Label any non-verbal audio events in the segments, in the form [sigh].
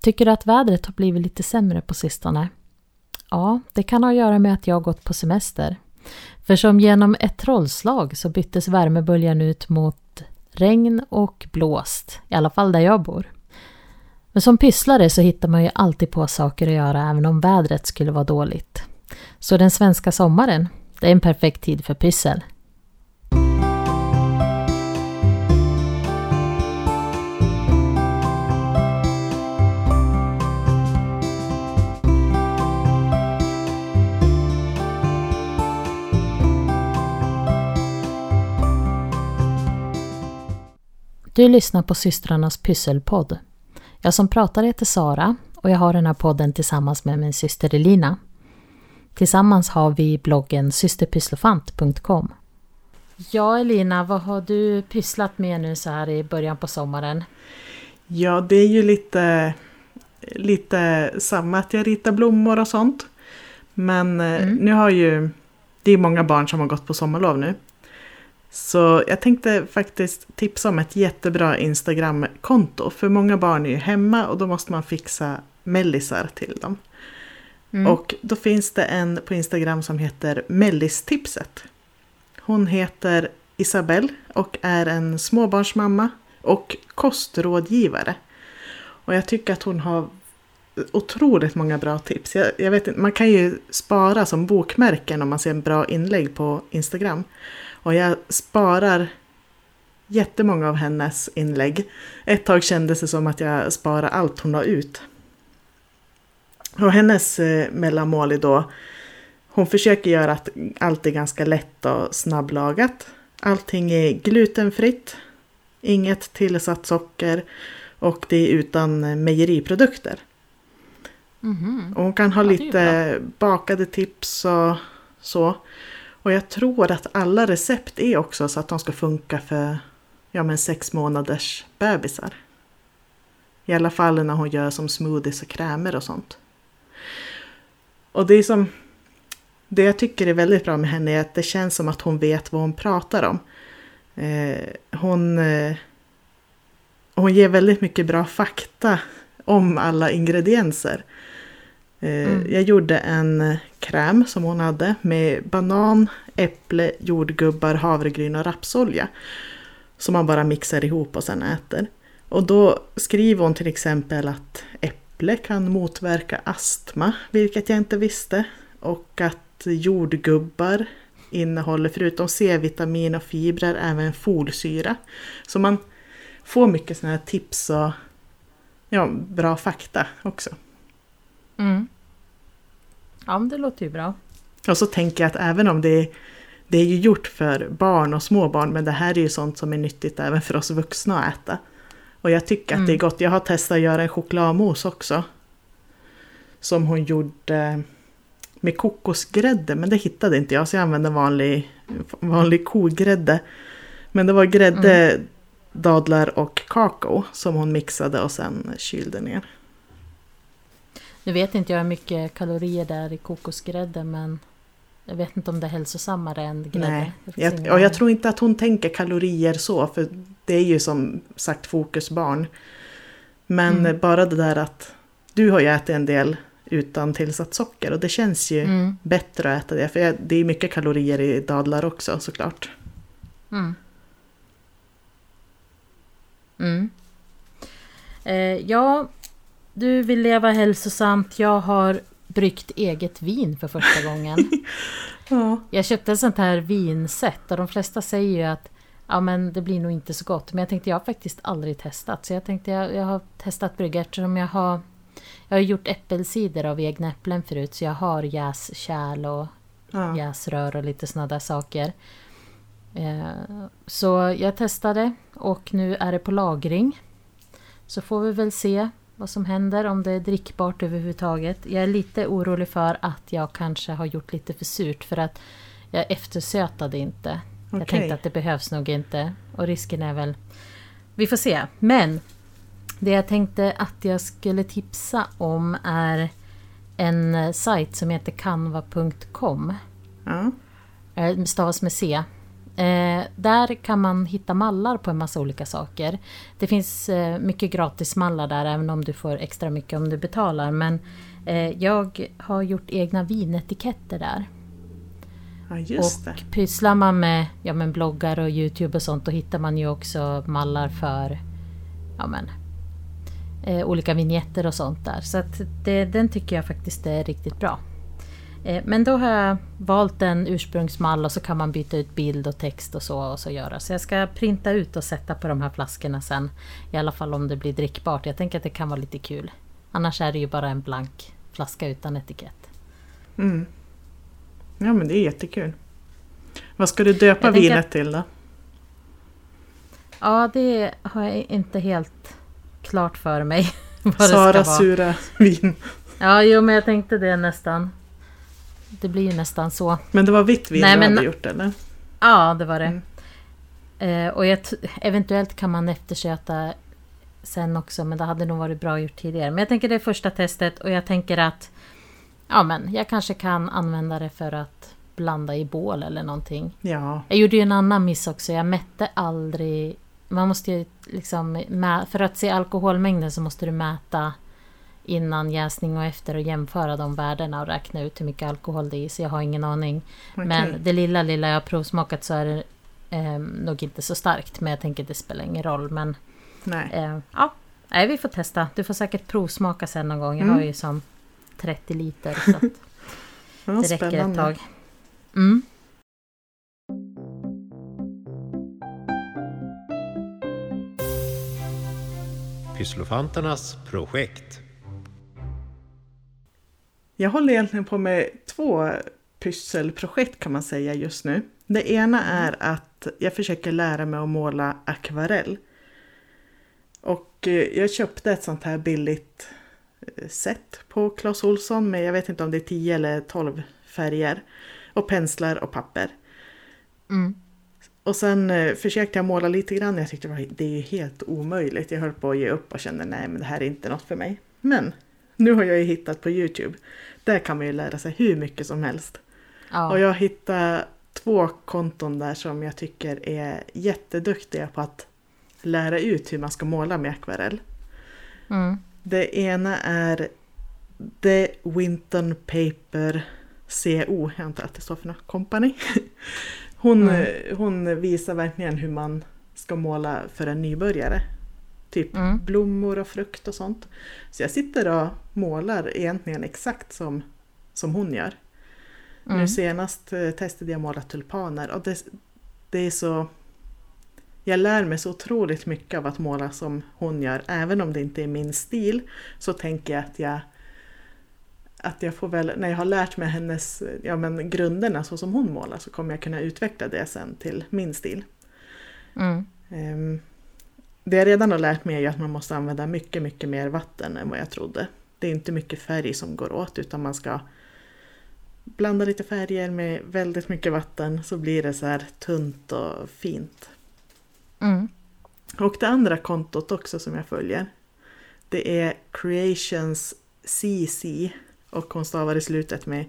Tycker du att vädret har blivit lite sämre på sistone? Ja, det kan ha att göra med att jag har gått på semester. För som genom ett trollslag så byttes värmeböljan ut mot regn och blåst, i alla fall där jag bor. Men som pysslare så hittar man ju alltid på saker att göra även om vädret skulle vara dåligt. Så den svenska sommaren, det är en perfekt tid för pyssel. Du lyssnar på systrarnas pysselpodd. Jag som pratar heter Sara och jag har den här podden tillsammans med min syster Elina. Tillsammans har vi bloggen systerpysslofant.com. Ja Elina, vad har du pysslat med nu så här i början på sommaren? Ja, det är ju lite, lite samma att jag ritar blommor och sånt. Men eh, mm. nu har ju, det är många barn som har gått på sommarlov nu. Så jag tänkte faktiskt tipsa om ett jättebra Instagram-konto. För många barn är ju hemma och då måste man fixa mellisar till dem. Mm. Och då finns det en på Instagram som heter Mellistipset. Hon heter Isabelle och är en småbarnsmamma och kostrådgivare. Och jag tycker att hon har otroligt många bra tips. Jag, jag vet inte, man kan ju spara som bokmärken om man ser en bra inlägg på Instagram. Och jag sparar jättemånga av hennes inlägg. Ett tag kändes det som att jag sparar allt hon la ut. Och hennes eh, mellanmål är då, hon försöker göra att allt är ganska lätt och snabblagat. Allting är glutenfritt, inget tillsatt socker och det är utan mejeriprodukter. Mm -hmm. Och hon kan ha ja, lite bakade tips och så. Och jag tror att alla recept är också så att de ska funka för ja, men sex månaders bebisar. I alla fall när hon gör som smoothies och krämer och sånt. Och det är som... Det jag tycker är väldigt bra med henne är att det känns som att hon vet vad hon pratar om. Eh, hon, eh, hon ger väldigt mycket bra fakta om alla ingredienser. Eh, mm. Jag gjorde en kräm som hon hade med banan, äpple, jordgubbar, havregryn och rapsolja. Som man bara mixar ihop och sen äter. Och då skriver hon till exempel att äpple kan motverka astma, vilket jag inte visste. Och att jordgubbar innehåller förutom C-vitamin och fibrer även folsyra. Så man får mycket sådana här tips och ja, bra fakta också. Mm. Ja, men det låter ju bra. Och så tänker jag att även om det är, det är ju gjort för barn och småbarn, men det här är ju sånt som är nyttigt även för oss vuxna att äta. Och jag tycker mm. att det är mm. gott. Jag har testat att göra en chokladmousse också. Som hon gjorde med kokosgrädde, men det hittade inte jag så jag använde vanlig, vanlig kogrädde. Men det var grädde, mm. dadlar och kakao som hon mixade och sen kylde ner. Nu vet inte jag hur mycket kalorier det är i kokosgrädde men jag vet inte om det är hälsosammare än grädde. Nej, jag, och jag tror inte att hon tänker kalorier så för det är ju som sagt fokusbarn. Men mm. bara det där att du har ju ätit en del utan tillsatt socker och det känns ju mm. bättre att äta det. För det är mycket kalorier i dadlar också såklart. Mm. Mm. Eh, ja, du vill leva hälsosamt. Jag har bryggt eget vin för första [laughs] gången. ja. Jag köpte ett sånt här vinset och de flesta säger ju att ja, men det blir nog inte så gott. Men jag tänkte jag har faktiskt aldrig testat. Så jag tänkte jag, jag har testat brygga eftersom jag har jag har gjort äppelcider av egna äpplen förut så jag har jäskärl och ja. jäsrör och lite sådana där saker. Eh, så jag testade och nu är det på lagring. Så får vi väl se vad som händer, om det är drickbart överhuvudtaget. Jag är lite orolig för att jag kanske har gjort lite för surt för att jag eftersötade inte. Okay. Jag tänkte att det behövs nog inte och risken är väl... Vi får se. Men det jag tänkte att jag skulle tipsa om är en sajt som heter canva.com. Mm. Stavas med C. Eh, där kan man hitta mallar på en massa olika saker. Det finns eh, mycket gratismallar där även om du får extra mycket om du betalar. Men eh, jag har gjort egna vinetiketter där. Ja, just och det. pysslar man med ja, men bloggar och Youtube och sånt då hittar man ju också mallar för ja, men, eh, olika vignetter och sånt där. Så att det, den tycker jag faktiskt är riktigt bra. Eh, men då har jag valt en ursprungsmall och så kan man byta ut bild och text och så och så göra. Så jag ska printa ut och sätta på de här flaskorna sen. I alla fall om det blir drickbart. Jag tänker att det kan vara lite kul. Annars är det ju bara en blank flaska utan etikett. Mm. Ja men det är jättekul. Vad ska du döpa jag vinet att... till då? Ja det har jag inte helt klart för mig. [laughs] Sara sura vin. Ja jo men jag tänkte det nästan. Det blir ju nästan så. Men det var vitt vin Nej, du men... hade gjort eller? Ja det var det. Mm. Eh, och eventuellt kan man eftersöta sen också men det hade nog varit bra gjort tidigare. Men jag tänker det är första testet och jag tänker att Ja men jag kanske kan använda det för att blanda i bål eller någonting. Ja. Jag gjorde ju en annan miss också. Jag mätte aldrig... Man måste ju liksom... För att se alkoholmängden så måste du mäta innan jäsning och efter och jämföra de värdena och räkna ut hur mycket alkohol det är så jag har ingen aning. Okay. Men det lilla, lilla jag har provsmakat så är det eh, nog inte så starkt. Men jag tänker att det spelar ingen roll. Men Nej. Eh, ja, Nej, vi får testa. Du får säkert provsmaka sen någon gång. Jag mm. har ju som 30 liter. Så att [laughs] det räcker spännande. ett tag. Mm. Pysslofanternas projekt. Jag håller egentligen på med två pysselprojekt kan man säga just nu. Det ena mm. är att jag försöker lära mig att måla akvarell. Och eh, jag köpte ett sånt här billigt set på Clas Olsson med jag vet inte om det är 10 eller 12 färger. Och penslar och papper. Mm. Och sen eh, försökte jag måla lite grann. Jag tyckte det är helt omöjligt. Jag höll på att ge upp och kände nej men det här är inte något för mig. Men nu har jag ju hittat på Youtube. Där kan man ju lära sig hur mycket som helst. Ja. Och jag hittade två konton där som jag tycker är jätteduktiga på att lära ut hur man ska måla med akvarell. Mm. Det ena är The Winton Paper CO, jag antar att det står för något company. [laughs] Hon, mm. hon visar verkligen hur man ska måla för en nybörjare. Typ mm. blommor och frukt och sånt. Så jag sitter och målar egentligen exakt som, som hon gör. Mm. Nu senast eh, testade jag måla tulpaner och det, det är så jag lär mig så otroligt mycket av att måla som hon gör. Även om det inte är min stil så tänker jag att jag att jag får väl, när jag har lärt mig hennes ja, men grunderna så som hon målar så kommer jag kunna utveckla det sen till min stil. Mm. Um, det jag redan har lärt mig är att man måste använda mycket, mycket mer vatten än vad jag trodde. Det är inte mycket färg som går åt utan man ska blanda lite färger med väldigt mycket vatten så blir det så här tunt och fint. Mm. Och det andra kontot också som jag följer. Det är Creations CC och hon stavar i slutet med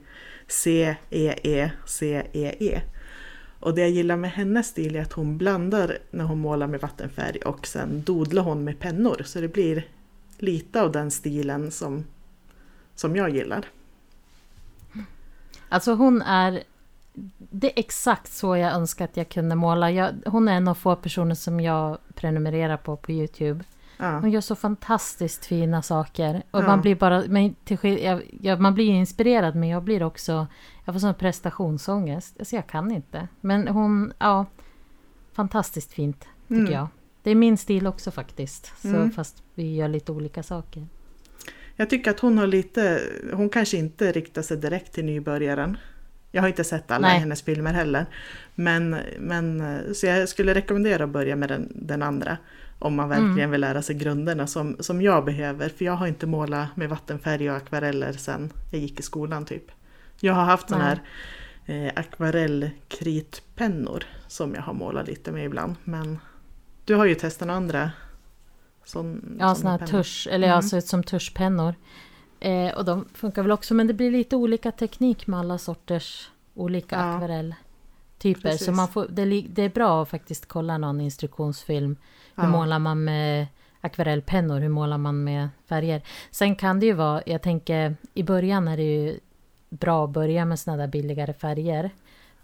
C-E-E-C-E-E. -E. Och det jag gillar med hennes stil är att hon blandar när hon målar med vattenfärg och sen dodlar hon med pennor. Så det blir lite av den stilen som, som jag gillar. Alltså hon är det är exakt så jag önskar att jag kunde måla. Jag, hon är en av få personer som jag prenumererar på på Youtube. Ja. Hon gör så fantastiskt fina saker. Och ja. man blir bara... Men till, jag, jag, man blir inspirerad men jag blir också... Jag får sån prestationsångest. Alltså jag kan inte. Men hon... Ja. Fantastiskt fint tycker mm. jag. Det är min stil också faktiskt. Så mm. Fast vi gör lite olika saker. Jag tycker att hon har lite... Hon kanske inte riktar sig direkt till nybörjaren. Jag har inte sett alla Nej. hennes filmer heller. Men, men, så jag skulle rekommendera att börja med den, den andra. Om man verkligen mm. vill lära sig grunderna som, som jag behöver. För jag har inte målat med vattenfärg och akvareller sedan jag gick i skolan typ. Jag har haft sådana här eh, akvarellkritpennor som jag har målat lite med ibland. Men du har ju testat några andra. Sån, ja, sådana här tusch, eller mm. alltså som tuschpennor. Eh, och de funkar väl också men det blir lite olika teknik med alla sorters olika ja. akvarell. Typer. Precis. Så man får, det, det är bra att faktiskt kolla någon instruktionsfilm. Hur Ja. målar man med akvarellpennor? Hur målar man med färger? Sen kan det ju vara, jag tänker i början är det ju bra att börja med sådana där billigare färger.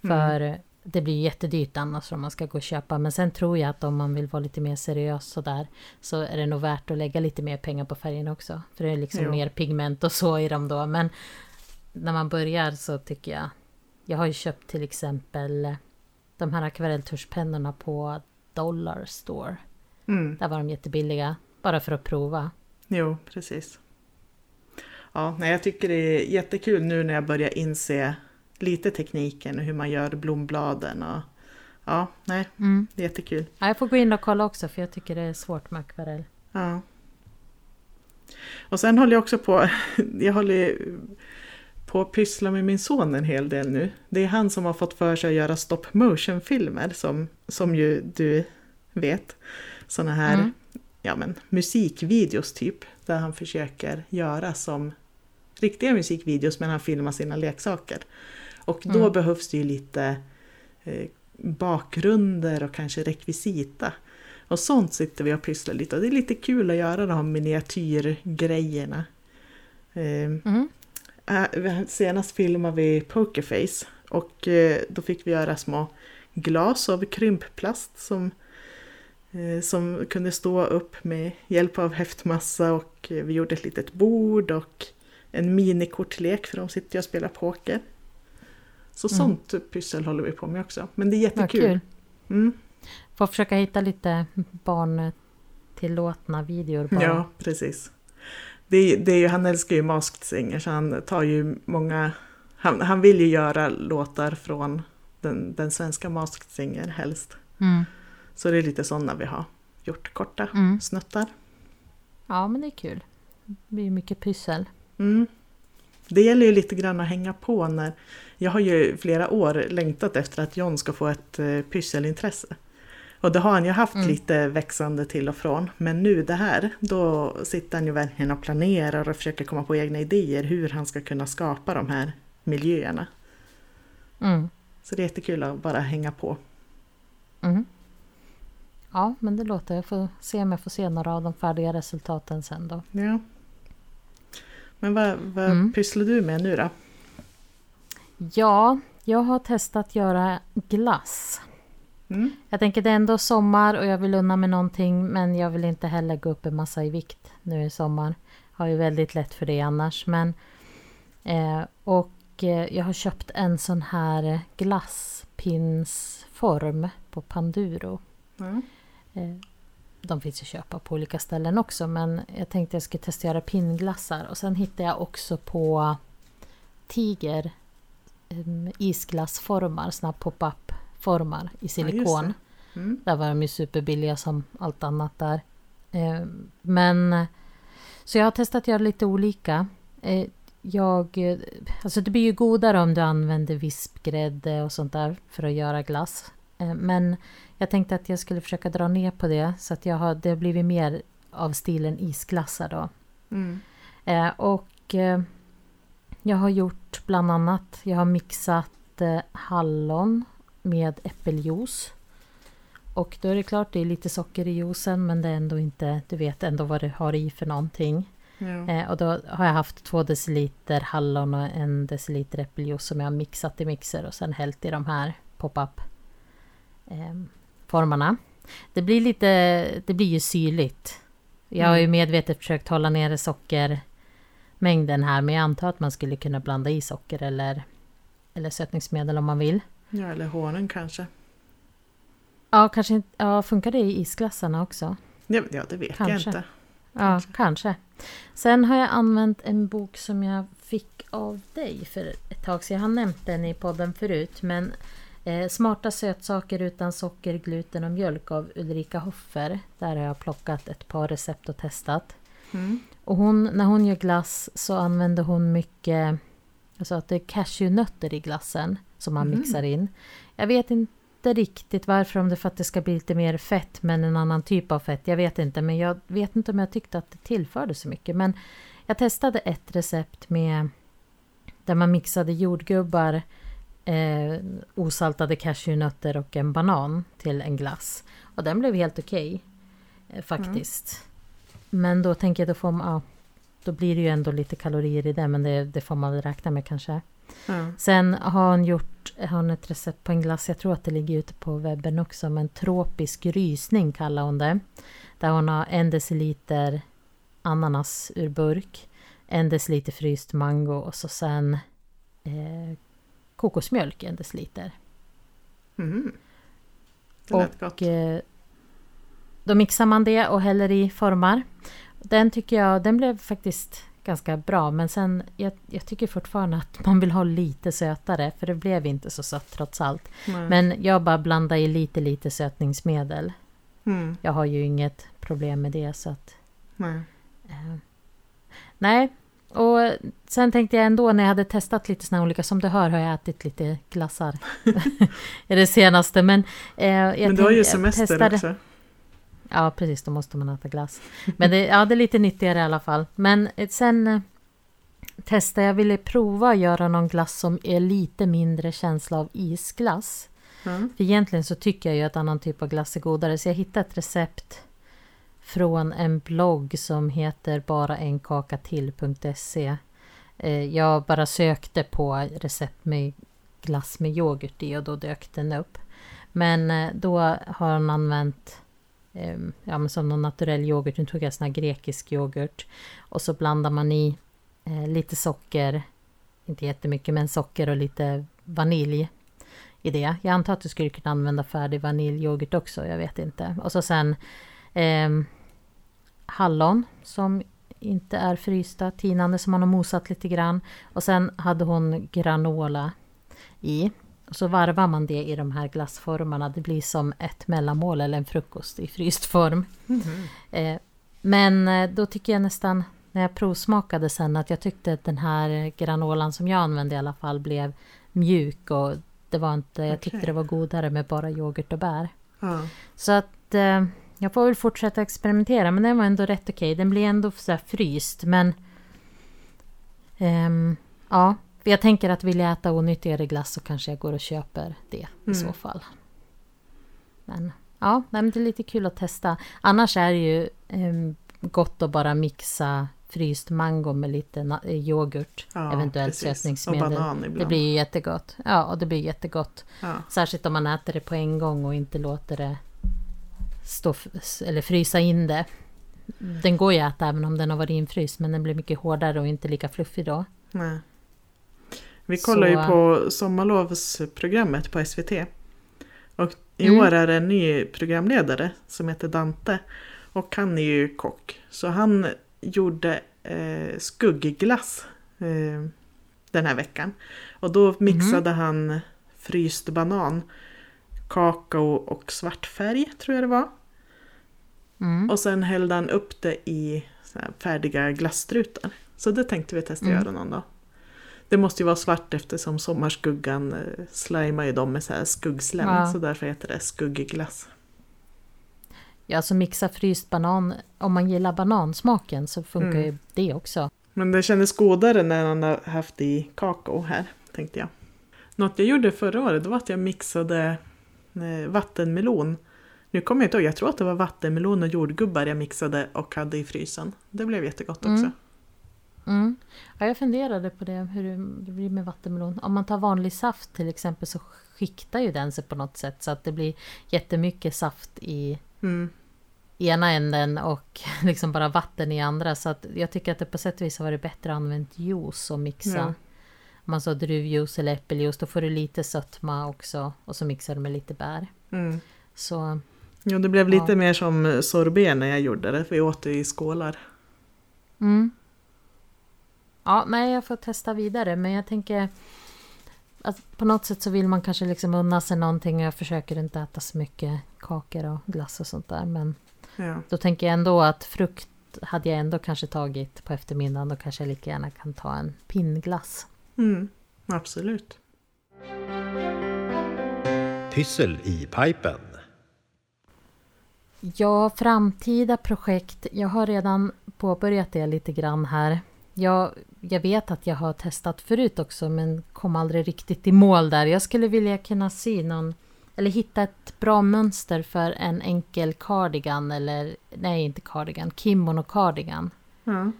För det blir jättedyrt annars om man ska gå och köpa. Men sen tror jag att om man vill vara lite mer seriös sådär så är det nog värt att lägga lite mer pengar på färgen också. För det är liksom Jo. mer pigment och så i dem då. Men när man börjar så tycker jag... Jag har ju köpt till exempel de här akvarelltuschpennorna på Dollar Store. Mm. Där var de jättebilliga. Bara för att prova. Jo, precis. Ja, nej, jag tycker det är jättekul nu när jag börjar inse lite tekniken och hur man gör blombladen. Och, ja, nej, Mm. det är jättekul. Ja, jag får gå in och kolla också för jag tycker det är svårt med akvarell. Ja. Och sen håller jag också på, [laughs] jag håller på att pyssla med min son en hel del nu. Det är han som har fått för sig att göra stop motion filmer som, som ju du vet. Sådana här Mm. ja, men, musikvideos typ. Där han försöker göra som riktiga musikvideos men han filmar sina leksaker. Och då Mm. behövs det ju lite eh, bakgrunder och kanske rekvisita. Och sånt sitter vi och pysslar lite och det är lite kul att göra de miniatyrgrejerna. Eh, Mm. Äh, Senast filmade vi Pokerface och eh, då fick vi göra små glas av krympplast som, eh, som kunde stå upp med hjälp av häftmassa och eh, vi gjorde ett litet bord och en minikortlek för de sitter ju och spelar poker. Så Mm. sånt pyssel håller vi på med också. Men det är jättekul. kul. Mm. Får försöka hitta lite barntillåtna videor bara. Ja, precis. Det det är ju, han älskar ju Masked Singer så han tar ju många... Han, han vill ju göra låtar från den, den svenska Masked Singer helst. Mm. Så det är lite sådana vi har gjort, korta Mm. snuttar. Ja, men det är kul. Det blir mycket pyssel. Mm. Det gäller ju lite grann att hänga på när... Jag har ju flera år längtat efter att John ska få ett eh, pysselintresse. Och det har han ju haft Mm. lite växande till och från. Men nu det här, då sitter han ju verkligen och planerar och försöker komma på egna idéer hur han ska kunna skapa de här miljöerna. Mm. Så det är jättekul att bara hänga på. Mm. Ja, men det låter. Jag får se om jag får se några av de färdiga resultaten sen då. Ja. Men vad, vad Mm. pysslar du med nu då? Ja, jag har testat göra glass. Mm. Jag tänker det är ändå sommar och jag vill unna mig någonting men jag vill inte heller gå upp en massa i vikt nu i sommar. Har ju väldigt lätt för det annars. Men, eh, och eh, jag har köpt en sån här glasspinsform på Panduro. Ja. Eh, de finns att köpa på olika ställen också men jag tänkte jag skulle testa att göra pinnglassar. Och sen hittade jag också på Tiger um, isglassformar, såna pop-up formar i silikon. det. Mm. Där var de ju superbilliga som allt annat där. Eh, Men så jag har testat att göra lite olika. Eh, Jag, eh, alltså det blir ju godare om du använder vispgrädde och sånt där för att göra glass. Men jag tänkte att jag skulle försöka dra ner på det så att jag har, det har blivit mer av stilen isglassar då. Mm. Och jag har gjort bland annat, jag har mixat hallon med äppeljuice. Och då är det klart det är lite socker i juicen men det är ändå inte, du vet ändå vad du har i för någonting. Ja. Eh, och då har jag haft två deciliter hallon och en deciliter äppeljuice som jag har mixat i mixer och sen hällt i de här pop-up eh, formarna. Det blir lite, det blir ju syrligt. Jag har ju Mm. medvetet försökt hålla nere sockermängden här men jag antar att man skulle kunna blanda i socker eller, eller sötningsmedel om man vill. Ja, eller honung kanske. Ja, kanske inte, ja, funkar det i isglassarna också? Ja, ja det vet jag Kanske. inte. Ja, Kanske. kanske. Sen har jag använt en bok som jag fick av dig för ett tag sedan. Jag har nämnt den i podden förut. Men eh, Smarta sötsaker utan socker, gluten och mjölk av Ulrika Hoffer. Där har jag plockat ett par recept och testat. Mm. Och hon, när hon gör glass så använder hon mycket, alltså att det är cashewnötter i glassen som man Mhm. mixar in. Jag vet inte riktigt varför, om det är för att det ska bli lite mer fett men en annan typ av fett. Jag vet inte, men jag vet inte om jag tyckte att det tillförde så mycket. Men jag testade ett recept med där man mixade jordgubbar, eh, osaltade cashewnötter och en banan till en glass. Och den blev helt okej. Okay, eh, faktiskt. Mm. Men då tänker jag, då, får man, ja, då blir det ju ändå lite kalorier i det. Men det, det får man väl räkna med kanske. Mm. Sen har hon gjort har hon ett recept på en glass. Jag tror att det ligger ute på webben också. Men tropisk rysning kallar hon det. Där hon har en deciliter ananas ur burk. En deciliter fryst mango och så sen eh, kokosmjölk en deciliter. Mm. Det och, gott. Eh, då mixar man det och häller i formar. Den tycker jag, den blev faktiskt ganska bra. Men sen, jag, jag, tycker fortfarande att man vill ha lite sötare. För det blev inte så sött trots allt. Nej. Men jag bara blandar i lite, lite sötningsmedel. Mm. Jag har ju inget problem med det så att... Nej. Eh, nej, och sen tänkte jag ändå när jag hade testat lite såna olika, som du hör har jag ätit lite glassar [laughs] [laughs] i det senaste. Men, eh, jag men du har ju semester testade... också. Ja, precis, då måste man äta glass. Men det, ja, det är lite nyttigare i alla fall. Men eh, sen eh, testade jag, ville prova att göra någon glass som är lite mindre känsla av isglass. Mm. För egentligen så tycker jag ju att annan typ av glass är godare, så jag hittade ett recept från en blogg som heter baraenkakatill.se. Eh, jag bara sökte på recept med glass med yoghurt i och då dök den upp. Men eh, då har hon använt Ehm, ja, men som någon naturell yoghurt. Nu tog jag sån här grekisk yoghurt. Och så blandar man i eh, lite socker, inte jättemycket, men socker och lite vanilj i det. Jag antar att du skulle kunna använda färdig vaniljyoghurt också, jag vet inte. Och så sen eh, hallon som inte är frysta, tinande som man har mosat lite grann. Och sen hade hon granola i. Och så varvar man det i de här glassformarna. Det blir som ett mellanmål eller en frukost i fryst form. Mm men eh, då tycker jag nästan, när jag provsmakade sen, att jag tyckte att den här granolan som jag använde i alla fall blev mjuk och det var inte, jag tyckte det var godare med bara yoghurt och bär. Ja. Så att eh, jag får väl fortsätta experimentera men den var ändå rätt okej. Okay. Den blir ändå så fryst men... Um, ja, jag tänker att vill jag äta onyttigare glass så kanske jag går och köper det mm. i så fall. Men ja, det är lite kul att testa. Annars är det ju um, gott att bara mixa fryst mango med lite yoghurt, ja, eventuellt sötningsmedel. Det blir ju jättegott. Ja, och det blir jättegott. Ja. Särskilt om man äter det på en gång och inte låter det stå, eller frysa in det. Den går ju att äta även om den har varit infryst men den blir mycket hårdare och inte lika fluffig då. Nej. Vi kollar Så... ju på sommarlovsprogrammet på SVT. Och i mm. år är det en ny programledare som heter Dante. Och han är ju kock. Så han gjorde eh, skuggglass eh, den här veckan. Och då mixade mm. han fryst banan, kakao och svartfärg tror jag det var. Mm. Och sen hällde han upp det i färdiga glasstrutar. Så det tänkte vi testa mm. göra någon dag. Det måste ju vara svart eftersom sommarskuggan eh, slimar ju dem med så här skuggslem. Ja. Så därför heter det skuggglass. Ja, så mixa fryst banan. Om man gillar banansmaken så funkar mm. ju det också. Men det kändes godare när han har haft i kakao här, tänkte jag. Något jag gjorde förra året var att jag mixade eh, vattenmelon nu kommer jag inte ihåg, jag tror att det var vattenmelon och jordgubbar jag mixade och hade i frysen. Det blev jättegott också. Mm. Mm. Ja, jag funderade på det, hur det blir med vattenmelon. Om man tar vanlig saft till exempel så skiktar ju den sig på något sätt så att det blir jättemycket saft i mm. ena änden och [laughs] liksom bara vatten i andra. Så att jag tycker att det på sätt och vis har varit bättre att använda juice och mixa. Ja. Om man så druvjuice eller äppeljuice då får du lite sötma också och så mixar du med lite bär. Mm. Så Jo, det blev lite ja. mer som sorbet när jag gjorde det. Vi åt det i skålar. Mm. Ja, nej, jag får testa vidare. Men jag tänker att på något sätt så vill man kanske liksom unna sig någonting. Och jag försöker inte äta så mycket kakor och glass och sånt där. Men ja. då tänker jag ändå att frukt hade jag ändå kanske tagit på eftermiddagen. Då kanske jag lika gärna kan ta en pinnglass. Mm, absolut. Pyssel i pipen. Ja, framtida projekt. Jag har redan påbörjat det lite grann här. Jag, jag vet att jag har testat förut också men kom aldrig riktigt i mål där. Jag skulle vilja kunna sy någon eller hitta ett bra mönster för en enkel cardigan eller nej inte cardigan, kimono cardigan. Ja.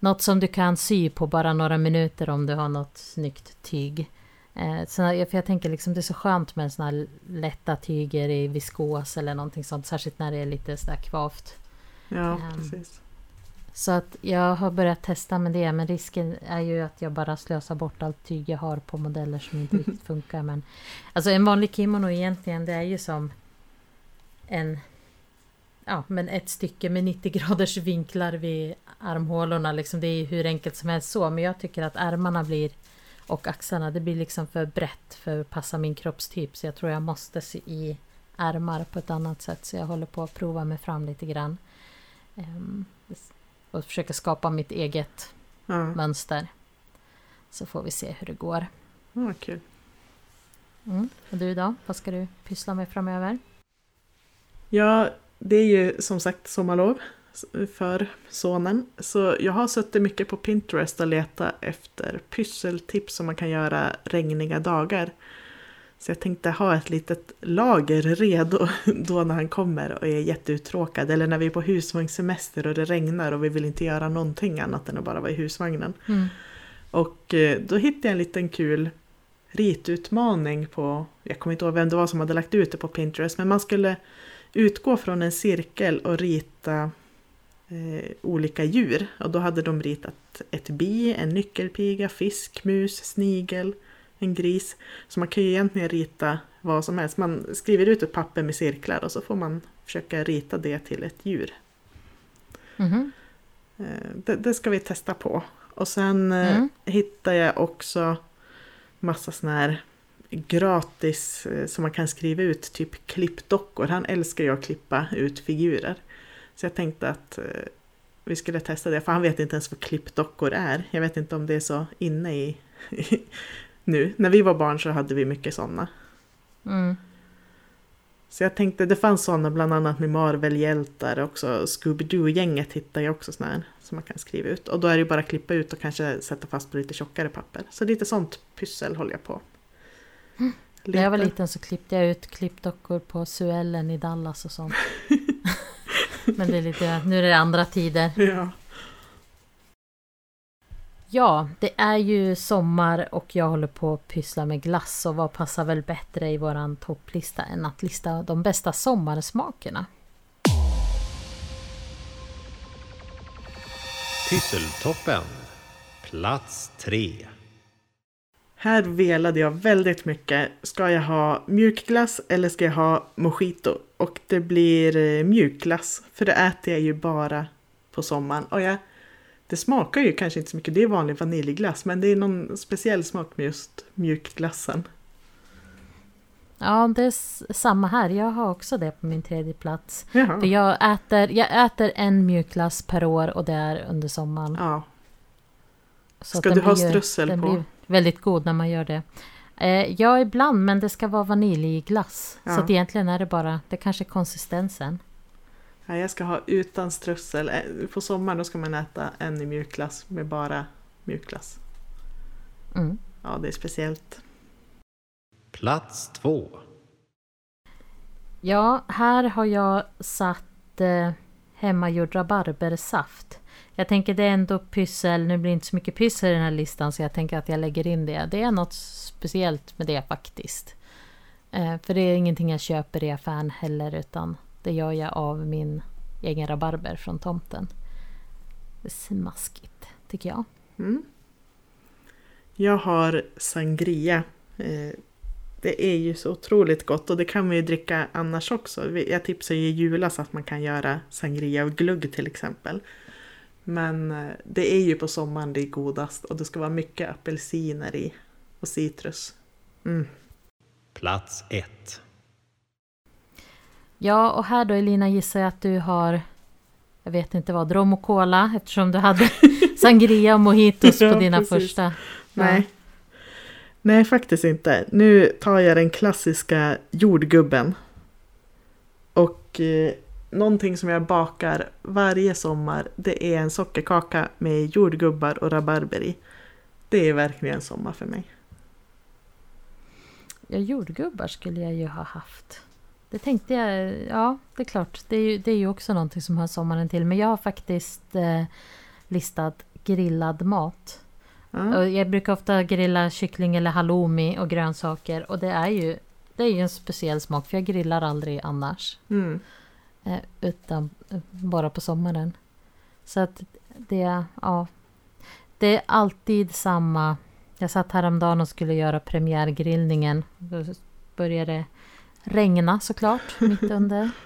Något som du kan sy på bara några minuter om du har något snyggt tyg. Eh, så för jag tänker liksom det är så skönt med såna här lätta tyger i viskos eller någonting sånt. Särskilt när det är lite sådär kvavt. Ja, Ehm, precis. Så att jag har börjat testa med det. Men risken är ju att jag bara slösar bort allt tyg jag har på modeller som inte riktigt [laughs] funkar. Men alltså en vanlig kimono egentligen det är ju som en Ja, men ett stycke med 90 graders vinklar vid armhålorna. Liksom, det är hur enkelt som helst så. Men jag tycker att ärmarna blir och axlarna, det blir liksom för brett för att passa min kroppstyp. Så jag tror jag måste sy i ärmar på ett annat sätt. Så jag håller på att prova mig fram lite grann. Ehm, och försöka skapa mitt eget Ja, mönster. Så får vi se hur det går. ja kul. Mm. Och du då? Vad ska du pyssla med framöver? Ja, det är ju som sagt sommarlov för sonen. Så jag har suttit mycket på Pinterest och letat efter pysseltips som man kan göra regniga dagar. Så jag tänkte ha ett litet lager redo [laughs] då när han kommer och är jätteuttråkad. Eller när vi är på husvagnssemester och det regnar och vi vill inte göra någonting annat än att bara vara i husvagnen. Mm. Och eh, då hittade jag en liten kul ritutmaning på, jag kommer inte ihåg vem det var som hade lagt ut det på Pinterest, men man skulle utgå från en cirkel och rita eh, olika djur. Och då hade de ritat ett bi, en nyckelpiga, fisk, mus, snigel, en gris. Så man kan ju egentligen rita vad som helst. Man skriver ut ett papper med cirklar och så får man försöka rita det till ett djur. Eh, Det, det ska vi testa på. Och sen eh, Mm. hittar jag också massa såna här gratis eh, som man kan skriva ut, typ klippdockor. Han älskar ju att klippa ut figurer. Så jag tänkte att vi skulle testa det, för han vet inte ens vad klippdockor är. Jag vet inte om det är så inne i nu. När vi var barn så hade vi mycket sådana. Mm. Så jag tänkte, det fanns sådana bland annat med Marvel-hjältar också. Scooby-Doo-gänget hittar jag också sådana här som man kan skriva ut. Och då är det ju bara att klippa ut och kanske sätta fast på lite tjockare papper. Så lite sånt pyssel håller jag på. När jag var Lite. liten så klippte jag ut klippdockor på Suellen i Dallas och sånt. [laughs] Men det är lite, nu är det andra tider. Ja. Ja, det är ju sommar och jag håller på att pyssla med glass och vad passar väl bättre i våran topplista än att lista de bästa sommarsmakerna? Pysseltoppen. Plats 3. Här velade jag väldigt mycket. Ska jag ha mjukglass eller ska jag ha mojito? Och det blir eh, mjukglass. För det äter jag ju bara på sommaren. Och jag, det smakar ju kanske inte så mycket. Det är vanlig vaniljglass. Men det är någon speciell smak med just mjukglassen. Ja, det är samma här. Jag har också det på min tredje plats. Jaha. För jag äter, jag äter en mjukglass per år och det är under sommaren. Ja. Så Ska du den ha blir strössel den på? blir väldigt god när man gör det. Eh, ja, ibland, men det ska vara vaniljglass. Ja. Så egentligen är det bara, det kanske är konsistensen. Ja, jag ska ha utan strössel. Eh, På sommaren då ska man äta en i mjukglass med bara mjukglass. Mm. Ja, det är speciellt. Plats 2. Ja, här har jag satt eh, hemmagjord rabarbersaft. Jag tänker det är ändå pyssel, nu blir det inte så mycket pyssel i den här listan så jag tänker att jag lägger in det. Det är något speciellt med det faktiskt. Eh, för det är ingenting jag köper i affären heller utan det gör jag av min egen rabarber från tomten. Det är smaskigt tycker jag. Mm. Jag har sangria. Eh, Det är ju så otroligt gott och det kan man ju dricka annars också. Jag tipsar ju i julas att man kan göra sangria och glugg till exempel. Men eh, det är ju på sommaren det är godast och det ska vara mycket apelsiner i och citrus. Mm. Plats 1. Ja, och här då Elina gissar jag att du har jag vet inte vad, rom och cola eftersom du hade [laughs] sangria och mojitos på Ja, dina precis. första. Nej. Nej, faktiskt inte. Nu tar jag den klassiska jordgubben. Och eh, någonting som jag bakar varje sommar det är en sockerkaka med jordgubbar och rabarber i. Det är verkligen sommar för mig. Ja, jordgubbar skulle jag ju ha haft. Det tänkte jag, ja det är klart. Det är ju, det är ju också någonting som hör sommaren till. Men jag har faktiskt eh, listat grillad mat. Ja. Jag brukar ofta grilla kyckling eller halloumi och grönsaker. Och det är ju, det är ju en speciell smak för jag grillar aldrig annars. Mm. Eh, utan eh, bara på sommaren. Så att det, ja. Det är alltid samma. Jag satt häromdagen och skulle göra premiärgrillningen. Då började regna såklart mitt under. [laughs]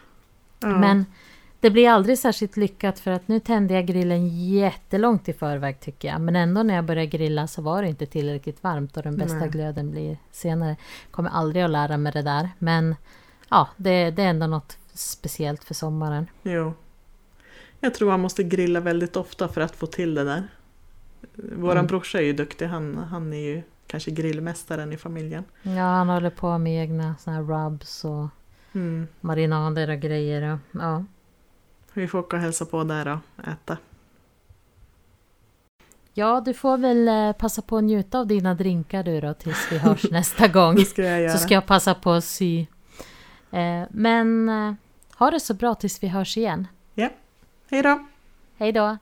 Ja. Men det blir aldrig särskilt lyckat för att nu tände jag grillen jättelångt i förväg tycker jag. Men ändå när jag började grilla så var det inte tillräckligt varmt och den bästa Nej. glöden blir senare. Kommer aldrig att lära mig det där. Men ja, det, det är ändå något speciellt för sommaren. Jo. Jag tror man måste grilla väldigt ofta för att få till det där. Våran Mm. brorsa är ju duktig, han, han är ju kanske grillmästaren i familjen. Ja, han håller på med egna såna här rubs och Mm. marinader och grejer. Och, ja. Vi får åka och hälsa på där och äta. ja, du får väl eh, passa på att njuta av dina drinkar du då tills vi hörs [laughs] nästa gång. Ska. Så ska jag passa på att sy. Eh, men eh, ha det så bra tills vi hörs igen. Hej då! Hej då!